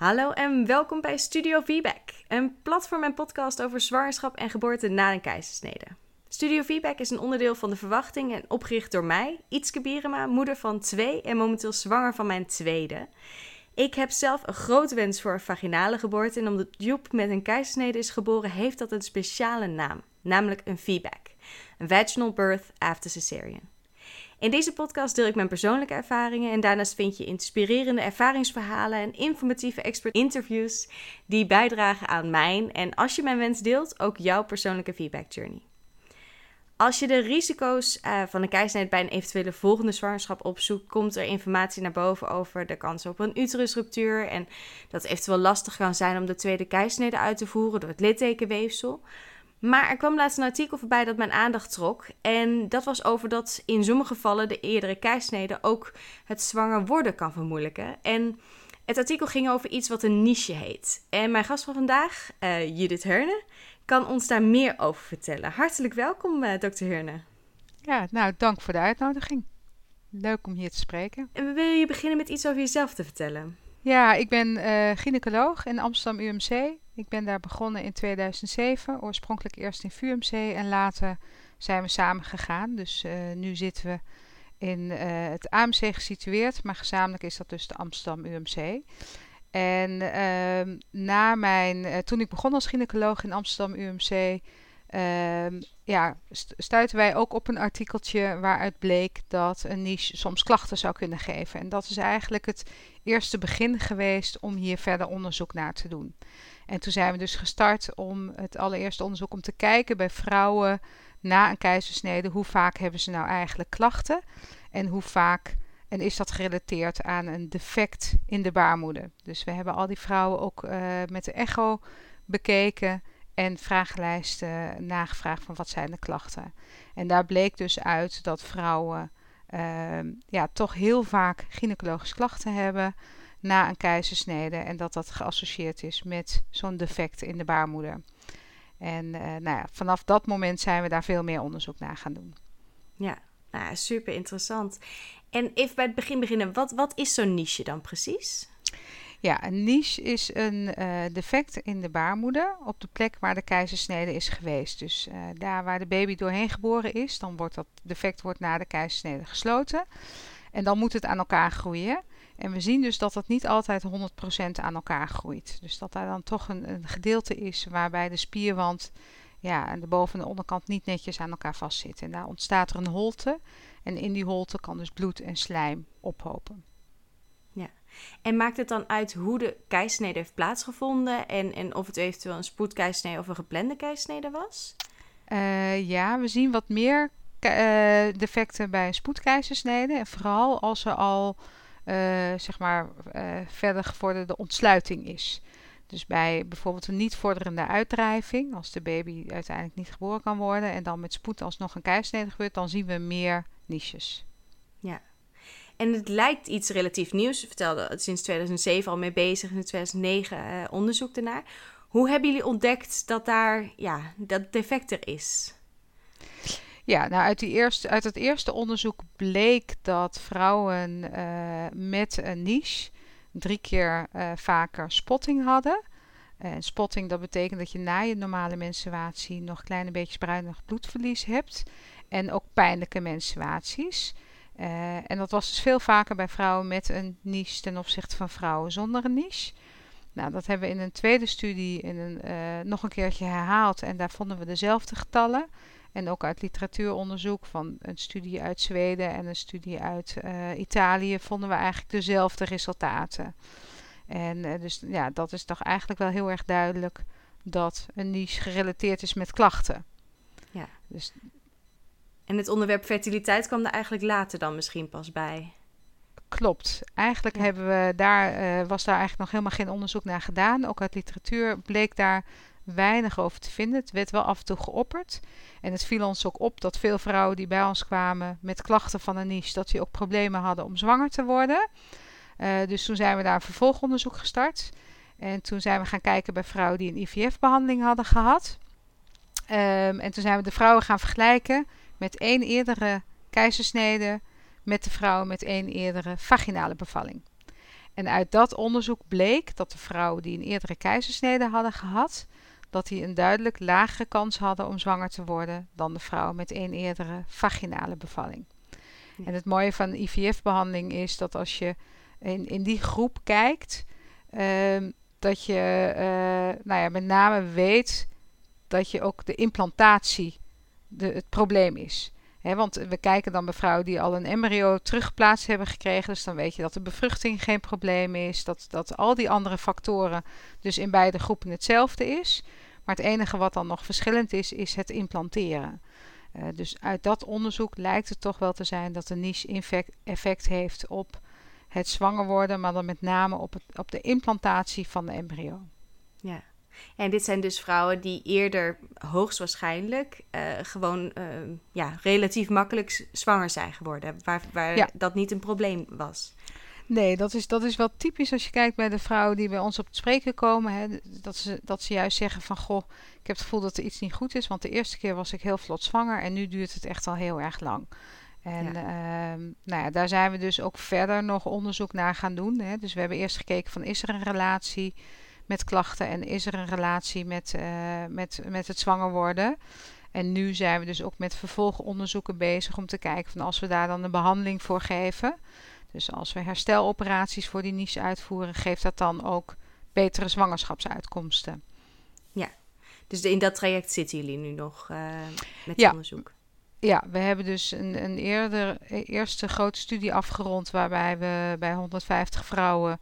Hallo en welkom bij Studio Feedback, een platform en podcast over zwangerschap en geboorte na een keizersnede. Studio Feedback is een onderdeel van de verwachting en opgericht door mij, Ietske Bierema, moeder van twee en momenteel zwanger van mijn tweede. Ik heb zelf een grote wens voor een vaginale geboorte en omdat Joep met een keizersnede is geboren, heeft dat een speciale naam, namelijk een feedback. Een vaginal birth after cesarean. In deze podcast deel ik mijn persoonlijke ervaringen en daarnaast vind je inspirerende ervaringsverhalen en informatieve expert interviews die bijdragen aan mijn en als je mijn wens deelt, ook jouw persoonlijke feedback journey. Als je de risico's uh, van een keizersnede bij een eventuele volgende zwangerschap opzoekt, komt er informatie naar boven over de kans op een uterusruptuur en dat het eventueel lastig kan zijn om de tweede keizersnede uit te voeren door het littekenweefsel. Maar er kwam laatst een artikel voorbij dat mijn aandacht trok. En dat was over dat in sommige gevallen de eerdere keisnede ook het zwanger worden kan vermoeilijken. En het artikel ging over iets wat een niche heet. En mijn gast van vandaag, uh, Judith Herne, kan ons daar meer over vertellen. Hartelijk welkom, uh, dokter Herne. Ja, nou, dank voor de uitnodiging. Leuk om hier te spreken. En we willen je beginnen met iets over jezelf te vertellen. Ja, ik ben uh, gynaecoloog in Amsterdam UMC. Ik ben daar begonnen in 2007, oorspronkelijk eerst in VUMC en later zijn we samen gegaan. Dus uh, nu zitten we in uh, het AMC gesitueerd, maar gezamenlijk is dat dus de Amsterdam UMC. En uh, na mijn, uh, toen ik begon als gynaecoloog in Amsterdam UMC, ehm, ja, stuiten wij ook op een artikeltje waaruit bleek dat een niche soms klachten zou kunnen geven. En dat is eigenlijk het eerste begin geweest om hier verder onderzoek naar te doen. En toen zijn we dus gestart om het allereerste onderzoek om te kijken bij vrouwen na een keizersnede. Hoe vaak hebben ze nou eigenlijk klachten? En hoe vaak en is dat gerelateerd aan een defect in de baarmoeder? Dus we hebben al die vrouwen ook uh, met de echo bekeken en vragenlijsten nagevraagd van wat zijn de klachten. En daar bleek dus uit dat vrouwen uh, ja, toch heel vaak gynaecologische klachten hebben na een keizersnede en dat dat geassocieerd is met zo'n defect in de baarmoeder. En uh, nou ja, vanaf dat moment zijn we daar veel meer onderzoek naar gaan doen. Ja, nou, super interessant. En even bij het begin beginnen, wat, wat is zo'n niche dan precies? Ja, een niche is een uh, defect in de baarmoeder op de plek waar de keizersnede is geweest. Dus uh, daar waar de baby doorheen geboren is, dan wordt dat defect wordt na de keizersnede gesloten. En dan moet het aan elkaar groeien. En we zien dus dat dat niet altijd 100% aan elkaar groeit. Dus dat daar dan toch een, gedeelte is waarbij de spierwand ja, aan de boven- en de onderkant niet netjes aan elkaar vastzitten. En daar ontstaat er een holte. En in die holte kan dus bloed en slijm ophopen. En maakt het dan uit hoe de keisnede heeft plaatsgevonden en, en of het eventueel een spoedkeisnede of een geplande keisnede was? Uh, ja, we zien wat meer uh, defecten bij een spoedkeizersnede. En vooral als er al uh, zeg maar, verder gevorderde ontsluiting is. Dus bij bijvoorbeeld een niet vorderende uitdrijving, als de baby uiteindelijk niet geboren kan worden en dan met spoed alsnog een keisnede gebeurt, dan zien we meer niches. En het lijkt iets relatief nieuws. Je vertelde sinds 2007 al mee bezig en in 2009 uh, onderzoek ernaar. Hoe hebben jullie ontdekt dat daar ja, dat defect er is? Ja, nou uit, die eerste, uit het eerste onderzoek bleek dat vrouwen uh, met een niche drie keer uh, vaker spotting hadden. En spotting, dat betekent dat je na je normale menstruatie nog kleine beetjes bruinig bloedverlies hebt. En ook pijnlijke menstruaties. Uh, en dat was dus veel vaker bij vrouwen met een niche ten opzichte van vrouwen zonder een niche. Nou, dat hebben we in een tweede studie in een, uh, nog een keertje herhaald. En daar vonden we dezelfde getallen. En ook uit literatuuronderzoek van een studie uit Zweden en een studie uit uh, Italië vonden we eigenlijk dezelfde resultaten. En dus ja, dat is toch eigenlijk wel heel erg duidelijk dat een niche gerelateerd is met klachten. Ja. Dus en het onderwerp fertiliteit kwam er eigenlijk later dan misschien pas bij. Klopt. Eigenlijk ja. hebben we daar, uh, was daar eigenlijk nog helemaal geen onderzoek naar gedaan. Ook uit literatuur bleek daar weinig over te vinden. Het werd wel af en toe geopperd. En het viel ons ook op dat veel vrouwen die bij ons kwamen met klachten van een niche, dat die ook problemen hadden om zwanger te worden. Uh, dus toen zijn we daar een vervolgonderzoek gestart. En toen zijn we gaan kijken bij vrouwen die een IVF-behandeling hadden gehad. Um, en toen zijn we de vrouwen gaan vergelijken met één eerdere keizersnede met de vrouwen met één eerdere vaginale bevalling. En uit dat onderzoek bleek dat de vrouwen die een eerdere keizersnede hadden gehad, dat die een duidelijk lagere kans hadden om zwanger te worden dan de vrouwen met een eerdere vaginale bevalling. En het mooie van IVF-behandeling is dat als je in, in die groep kijkt, ehm, dat je uh, nou ja, met name weet dat je ook de implantatie de, het probleem is. want we kijken dan bij vrouwen die al een embryo teruggeplaatst hebben gekregen. Dus dan weet je dat de bevruchting geen probleem is. Dat, dat al die andere factoren dus in beide groepen hetzelfde is. Maar het enige wat dan nog verschillend is, is het implanteren. Uh, dus uit dat onderzoek lijkt het toch wel te zijn dat de niche effect heeft op het zwanger worden, maar dan met name op, het, op de implantatie van de embryo. Ja. En dit zijn dus vrouwen die eerder hoogstwaarschijnlijk uh, gewoon uh, ja, relatief makkelijk zwanger zijn geworden, waar, waar dat niet een probleem was. Nee, dat is, dat is wel typisch als je kijkt bij de vrouwen die bij ons op het spreken komen. Hè, dat, ze, dat ze juist zeggen van, goh, ik heb het gevoel dat er iets niet goed is. Want de eerste keer was ik heel vlot zwanger en nu duurt het echt al heel erg lang. En ehm, nou ja, daar zijn we dus ook verder nog onderzoek naar gaan doen. Hè. Dus we hebben eerst gekeken van, is er een relatie met klachten en is er een relatie met, uh, met, met het zwanger worden? En nu zijn we dus ook met vervolgonderzoeken bezig om te kijken van als we daar dan een behandeling voor geven dus als we hersteloperaties voor die niche uitvoeren, geeft dat dan ook betere zwangerschapsuitkomsten. Ja, dus in dat traject zitten jullie nu nog uh, met ja. onderzoek? Ja, we hebben dus een, een eerder, eerste grote studie afgerond waarbij we bij 150 vrouwen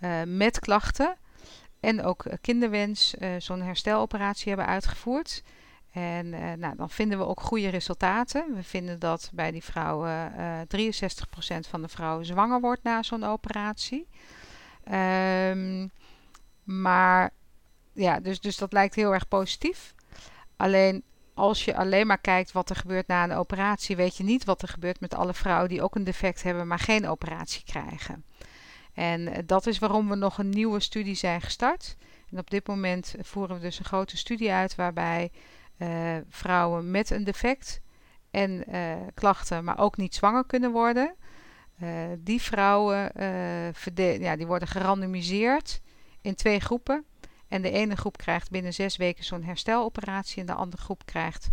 uh, met klachten en ook kinderwens uh, zo'n hersteloperatie hebben uitgevoerd. En uh, nou, dan vinden we ook goede resultaten. We vinden dat bij die vrouwen uh, 63% van de vrouwen zwanger wordt na zo'n operatie. Um, maar ja, dus, dus dat lijkt heel erg positief. Alleen als je alleen maar kijkt wat er gebeurt na een operatie, weet je niet wat er gebeurt met alle vrouwen die ook een defect hebben, maar geen operatie krijgen. En uh, dat is waarom we nog een nieuwe studie zijn gestart. En op dit moment voeren we dus een grote studie uit waarbij uh, vrouwen met een defect en uh, klachten, maar ook niet zwanger kunnen worden. Die vrouwen ja, die worden gerandomiseerd in twee groepen. En de ene groep krijgt binnen zes weken zo'n hersteloperatie en de andere groep krijgt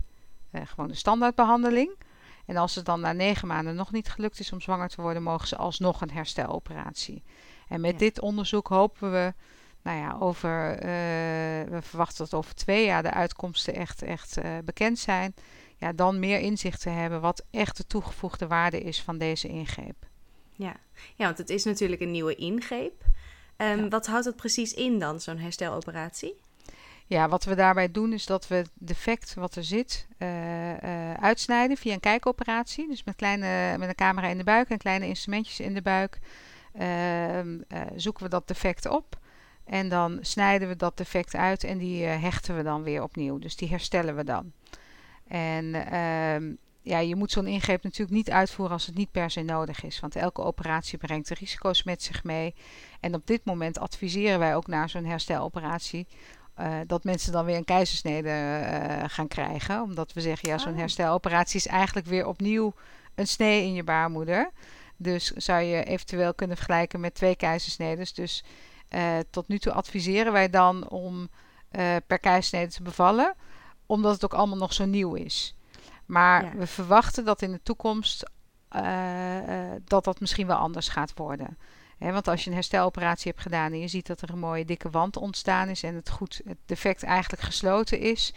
gewoon de standaardbehandeling. En als het dan na negen maanden nog niet gelukt is om zwanger te worden, mogen ze alsnog een hersteloperatie. En met ja. dit onderzoek hopen we nou ja, over, uh, we verwachten dat over twee jaar de uitkomsten echt, echt uh, bekend zijn. Ja, dan meer inzicht te hebben wat echt de toegevoegde waarde is van deze ingreep. Ja, ja want het is natuurlijk een nieuwe ingreep. Um, ja. Wat houdt het precies in dan, zo'n hersteloperatie? Ja, wat we daarbij doen is dat we het defect wat er zit uh, uitsnijden via een kijkoperatie. Dus met, kleine, met een camera in de buik en kleine instrumentjes in de buik ehm, zoeken we dat defect op. En dan snijden we dat defect uit en die hechten we dan weer opnieuw. Dus die herstellen we dan. En uh, ja, je moet zo'n ingreep natuurlijk niet uitvoeren als het niet per se nodig is. Want elke operatie brengt risico's met zich mee. En op dit moment adviseren wij ook naar zo'n hersteloperatie. Uh, dat mensen dan weer een keizersnede uh, gaan krijgen. Omdat we zeggen, ja, zo'n oh. hersteloperatie is eigenlijk weer opnieuw een snee in je baarmoeder. Dus zou je eventueel kunnen vergelijken met twee keizersnedes. Dus uh, tot nu toe adviseren wij dan om per keizersnede te bevallen, omdat het ook allemaal nog zo nieuw is. Maar ja. we verwachten dat in de toekomst dat dat misschien wel anders gaat worden. Want als je een hersteloperatie hebt gedaan en je ziet dat er een mooie dikke wand ontstaan is en het goed, het defect eigenlijk gesloten is,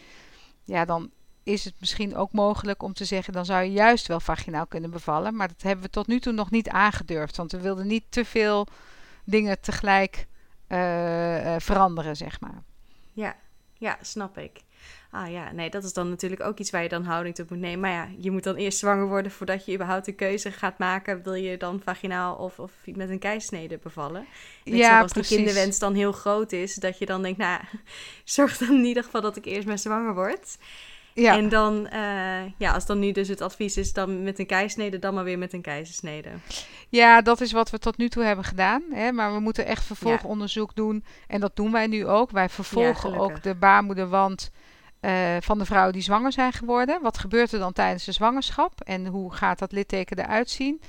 ja, dan is het misschien ook mogelijk om te zeggen, dan zou je juist wel vaginaal kunnen bevallen. Maar dat hebben we tot nu toe nog niet aangedurfd, want we wilden niet te veel dingen tegelijk uh, veranderen, zeg maar. Ja, ja, snap ik. Ah ja, nee, dat is dan natuurlijk ook iets waar je dan houding toe moet nemen. Maar ja, je moet dan eerst zwanger worden voordat je überhaupt een keuze gaat maken. Wil je dan vaginaal of, of met een keisnede bevallen? Ja, als precies. die kinderwens dan heel groot is, dat je dan denkt, nou, zorg dan in ieder geval dat ik eerst maar zwanger word. Ja. En dan, uh, ja, als dan nu dus het advies is dan met een keisnede, dan maar weer met een keizersnede. Ja, dat is wat we tot nu toe hebben gedaan. Hè? Maar we moeten echt vervolgonderzoek ja. doen. En dat doen wij nu ook. Wij vervolgen ja, ook de baarmoederwand uh, van de vrouwen die zwanger zijn geworden. Wat gebeurt er dan tijdens de zwangerschap? En hoe gaat dat litteken eruit zien?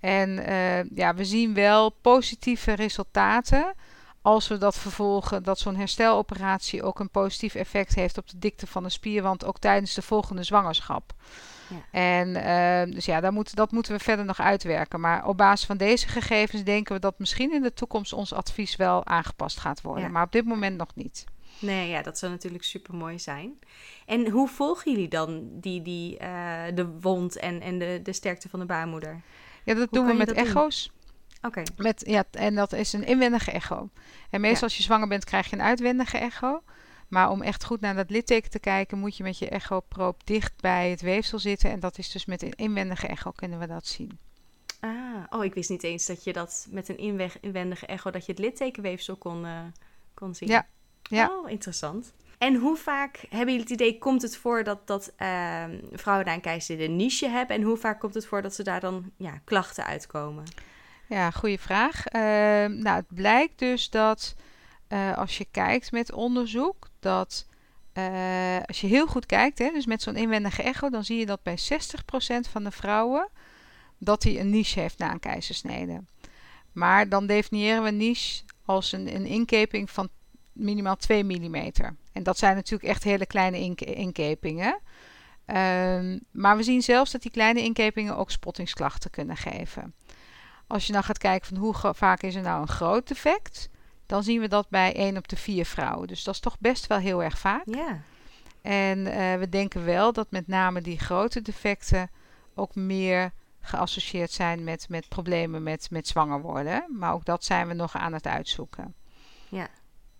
En uh, ja, we zien wel positieve resultaten als we dat vervolgen, dat zo'n hersteloperatie ook een positief effect heeft op de dikte van de spierwand, ook tijdens de volgende zwangerschap. Ja. En uh, dus ja, daar moet, dat moeten we verder nog uitwerken. Maar op basis van deze gegevens denken we dat misschien in de toekomst ons advies wel aangepast gaat worden. Ja. Maar op dit moment nog niet. Nee, ja, dat zou natuurlijk super mooi zijn. En hoe volgen jullie dan die, die, uh, de wond en, en de, de sterkte van de baarmoeder? Ja, dat doen we met echo's. Oké. Met Ja, en dat is een inwendige echo. En meestal als je zwanger bent, krijg je een uitwendige echo. Maar om echt goed naar dat litteken te kijken, moet je met je echoproop dicht bij het weefsel zitten. En dat is dus met een inwendige echo kunnen we dat zien. Ah, oh, ik wist niet eens dat je dat met een inwendige echo, dat je het littekenweefsel kon, uh, kon zien. Ja. ja. Oh, interessant. En hoe vaak hebben jullie het idee, komt het voor dat, dat uh, vrouwen daar een keizer een niche hebben? En hoe vaak komt het voor dat ze daar dan ja, klachten uitkomen? Ja, goede vraag. Uh, nou, het blijkt dus dat uh, als je kijkt met onderzoek, dat uh, als je heel goed kijkt, hè, dus met zo'n inwendige echo, dan zie je dat bij 60% van de vrouwen dat hij een niche heeft na een keizersnede. Maar dan definiëren we niche als een, een inkeping van minimaal 2 mm. En dat zijn natuurlijk echt hele kleine ink inkepingen. Um, maar we zien zelfs dat die kleine inkepingen ook spottingsklachten kunnen geven. Als je dan gaat kijken van hoe vaak is er nou een groot defect, dan zien we dat bij 1 op de 4 vrouwen. Dus dat is toch best wel heel erg vaak. Ja. En uh, we denken wel dat met name die grote defecten ook meer geassocieerd zijn met, met problemen met, met zwanger worden. Maar ook dat zijn we nog aan het uitzoeken. Ja,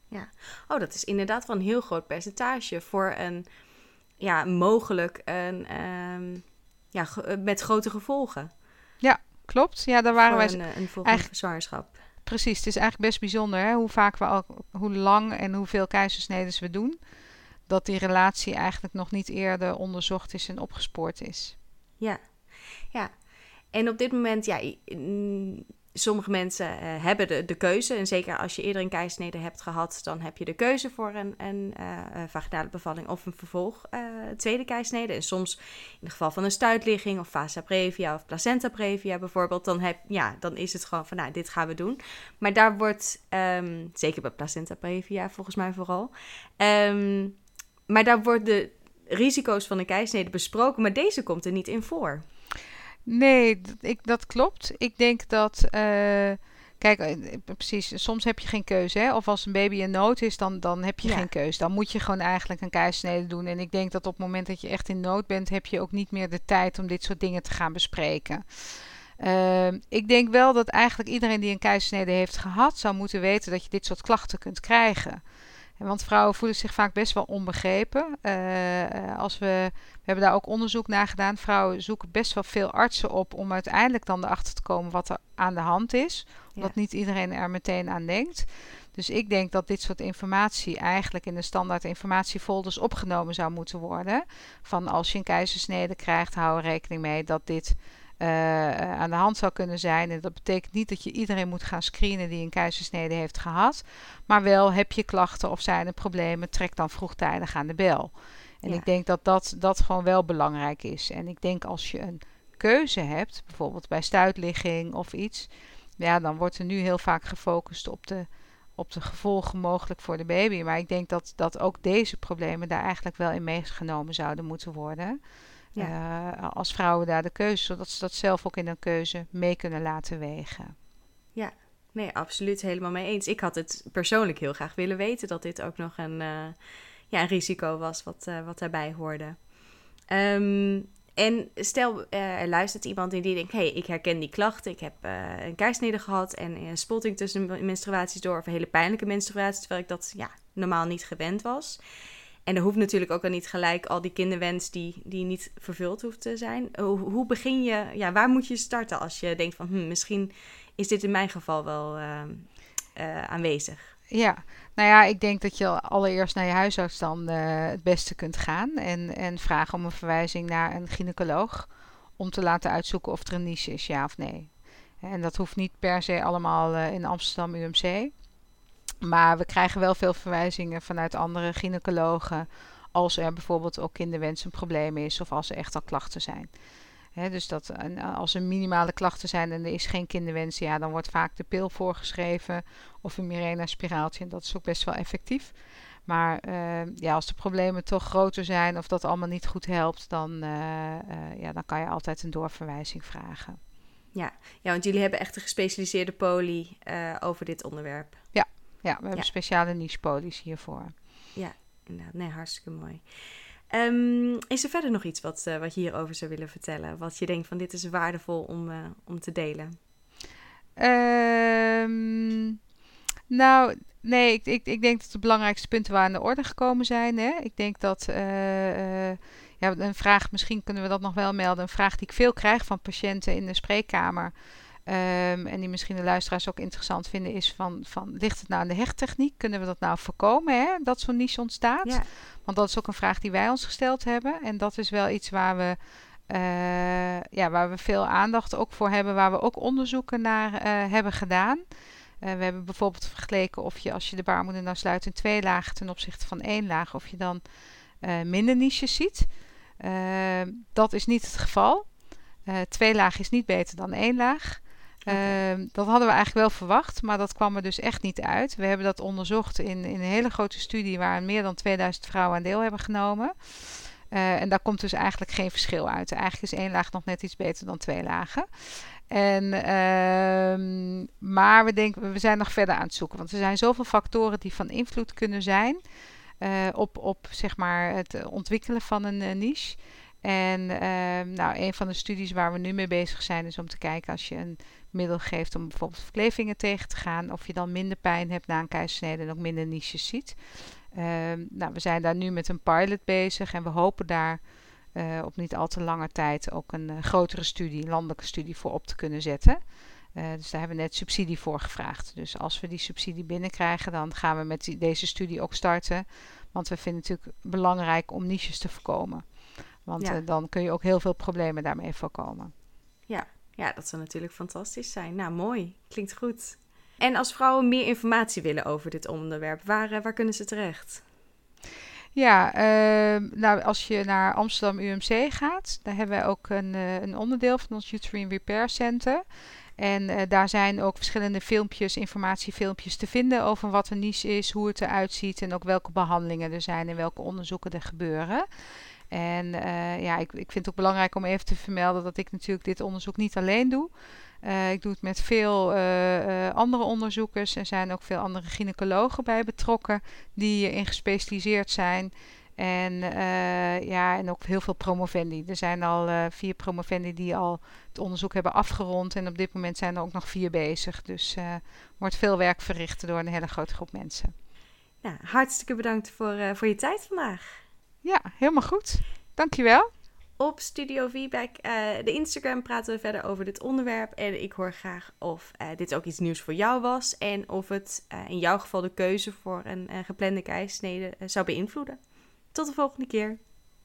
ja. Oh, dat is inderdaad wel een heel groot percentage voor een, ja, mogelijk een, um, ja, met grote gevolgen. Ja, klopt. Ja, daar waren wij. Een, een volgende zwangerschap. Precies, het is eigenlijk best bijzonder hè? hoe vaak we al, hoe lang en hoeveel keizersneden we doen. Dat die relatie eigenlijk nog niet eerder onderzocht is en opgespoord is. Ja, ja. En op dit moment, ja, sommige mensen uh, hebben de, keuze. En zeker als je eerder een keisnede hebt gehad, dan heb je de keuze voor een, een uh, vaginale bevalling of een vervolg uh, tweede keisnede. En soms in het geval van een stuitligging of vasa previa of placenta previa bijvoorbeeld, dan, heb, ja, dan is het gewoon van nou, dit gaan we doen. Maar daar wordt, um, zeker bij placenta previa volgens mij vooral, um, maar daar worden de risico's van een keisnede besproken, maar deze komt er niet in voor. Nee, ik, dat klopt. Ik denk dat. Uh, kijk, eh, precies. Soms heb je geen keuze. Hè? Of als een baby in nood is, dan, dan heb je geen keuze. Dan moet je gewoon eigenlijk een keizersnede doen. En ik denk dat op het moment dat je echt in nood bent, heb je ook niet meer de tijd om dit soort dingen te gaan bespreken. Uh, ik denk wel dat eigenlijk iedereen die een keizersnede heeft gehad, zou moeten weten dat je dit soort klachten kunt krijgen. Want vrouwen voelen zich vaak best wel onbegrepen. Uh, als we, we hebben daar ook onderzoek naar gedaan. Vrouwen zoeken best wel veel artsen op om uiteindelijk dan erachter te komen wat er aan de hand is. Omdat niet iedereen er meteen aan denkt. Dus ik denk dat dit soort informatie eigenlijk in de standaard informatiefolders opgenomen zou moeten worden. Van als je een keizersnede krijgt, hou er rekening mee dat dit aan de hand zou kunnen zijn. En dat betekent niet dat je iedereen moet gaan screenen die een keizersnede heeft gehad. Maar wel heb je klachten of zijn er problemen, trek dan vroegtijdig aan de bel. En ik denk dat, dat dat gewoon wel belangrijk is. En ik denk als je een keuze hebt, bijvoorbeeld bij stuitligging of iets, ja, dan wordt er nu heel vaak gefocust op de, op de gevolgen mogelijk voor de baby. Maar ik denk dat, dat ook deze problemen daar eigenlijk wel in meegenomen zouden moeten worden. Ja. Uh, als vrouwen daar de keuze, zodat ze dat zelf ook in een keuze mee kunnen laten wegen. Ja, nee, absoluut helemaal mee eens. Ik had het persoonlijk heel graag willen weten dat dit ook nog een, uh, ja, een risico was wat, uh, wat daarbij hoorde. Um, en stel, er luistert iemand die denkt: hé, hey, ik herken die klachten. Ik heb een keisnede gehad en een spotting tussen menstruaties door, of een hele pijnlijke menstruatie, terwijl ik dat ja, normaal niet gewend was. En er hoeft natuurlijk ook al niet gelijk al die kinderwens die, die niet vervuld hoeft te zijn. Hoe, hoe begin je, ja, waar moet je starten als je denkt van hm, misschien is dit in mijn geval wel uh, uh, aanwezig? Ja, nou ja, ik denk dat je allereerst naar je huisarts dan uh, het beste kunt gaan en, en vragen om een verwijzing naar een gynaecoloog om te laten uitzoeken of er een niche is, ja of nee. En dat hoeft niet per se allemaal in Amsterdam UMC. Maar we krijgen wel veel verwijzingen vanuit andere gynaecologen. Als er bijvoorbeeld ook kinderwens een probleem is of als er echt al klachten zijn. dus dat als er minimale klachten zijn en er is geen kinderwens, ja, dan wordt vaak de pil voorgeschreven of een Mirena-spiraaltje. En dat is ook best wel effectief. Maar eh, ja, als de problemen toch groter zijn of dat allemaal niet goed helpt, dan, eh, eh, ja, dan kan je altijd een doorverwijzing vragen. Ja. ja, want jullie hebben echt een gespecialiseerde poli over dit onderwerp. Ja, ja we hebben speciale niche-polies hiervoor. Ja, inderdaad. Nee, hartstikke mooi. Um, is er verder nog iets wat, wat je hierover zou willen vertellen? Wat je denkt van dit is waardevol om, om te delen? Um, nou, nee, ik, ik, ik denk dat de belangrijkste punten waren aan de orde gekomen zijn. Hè. Ik denk dat uh, ja, een vraag, misschien kunnen we dat nog wel melden, een vraag die ik veel krijg van patiënten in de spreekkamer. Um, en die misschien de luisteraars ook interessant vinden, is van, van ligt het nou aan de hechttechniek? Kunnen we dat nou voorkomen, hè, dat zo'n niche ontstaat? Ja. Want dat is ook een vraag die wij ons gesteld hebben. En dat is wel iets waar we, uh, ja, waar we veel aandacht ook voor hebben, waar we ook onderzoeken naar uh, hebben gedaan. Uh, we hebben bijvoorbeeld vergeleken of je als je de baarmoeder nou sluit in twee lagen ten opzichte van één laag, of je dan minder niches ziet. Uh, dat is niet het geval. twee lagen is niet beter dan één laag. Okay. dat hadden we eigenlijk wel verwacht, maar dat kwam er dus echt niet uit. We hebben dat onderzocht in, in een hele grote studie waar meer dan 2000 vrouwen aan deel hebben genomen. en daar komt dus eigenlijk geen verschil uit. Eigenlijk is één laag nog net iets beter dan twee lagen. En, uh, maar we, denken, we zijn nog verder aan het zoeken. Want er zijn zoveel factoren die van invloed kunnen zijn uh, op, op zeg maar, het ontwikkelen van een uh, niche. En uh, nou, een van de studies waar we nu mee bezig zijn is om te kijken als je een middel geeft om bijvoorbeeld verklevingen tegen te gaan, of je dan minder pijn hebt na een keizersnede en ook minder niches ziet. Ehm, nou, we zijn daar nu met een pilot bezig en we hopen daar uh, op niet al te lange tijd ook een uh, grotere studie, landelijke studie voor op te kunnen zetten. Uh, dus daar hebben we net subsidie voor gevraagd. Dus als we die subsidie binnenkrijgen, dan gaan we met deze studie ook starten. Want we vinden het natuurlijk belangrijk om niches te voorkomen. Want ja. dan kun je ook heel veel problemen daarmee voorkomen. Ja. ja, dat zou natuurlijk fantastisch zijn. Nou, mooi. Klinkt goed. En als vrouwen meer informatie willen over dit onderwerp, waar, waar kunnen ze terecht? Ja, uh, nou als je naar Amsterdam UMC gaat, daar hebben wij ook een, uh, een onderdeel van ons Uterine Repair Center. En uh, daar zijn ook verschillende filmpjes, informatiefilmpjes te vinden over wat een niche is, hoe het eruit ziet en ook welke behandelingen er zijn en welke onderzoeken er gebeuren. En uh, ja, ik, ik vind het ook belangrijk om even te vermelden dat ik natuurlijk dit onderzoek niet alleen doe. Uh, ik doe het met veel uh, andere onderzoekers. Er zijn ook veel andere gynaecologen bij betrokken die in gespecialiseerd zijn. En, ja, en ook heel veel promovendi. Er zijn al vier promovendi die al het onderzoek hebben afgerond. En op dit moment zijn er ook nog vier bezig. Dus er wordt veel werk verricht door een hele grote groep mensen. Nou, hartstikke bedankt voor, voor je tijd vandaag. Ja, helemaal goed. Dankjewel op Studio Feedback. Uh, de Instagram praten we verder over dit onderwerp. En ik hoor graag of uh, dit ook iets nieuws voor jou was. En of het uh, in jouw geval de keuze voor een geplande keisnede zou beïnvloeden. Tot de volgende keer.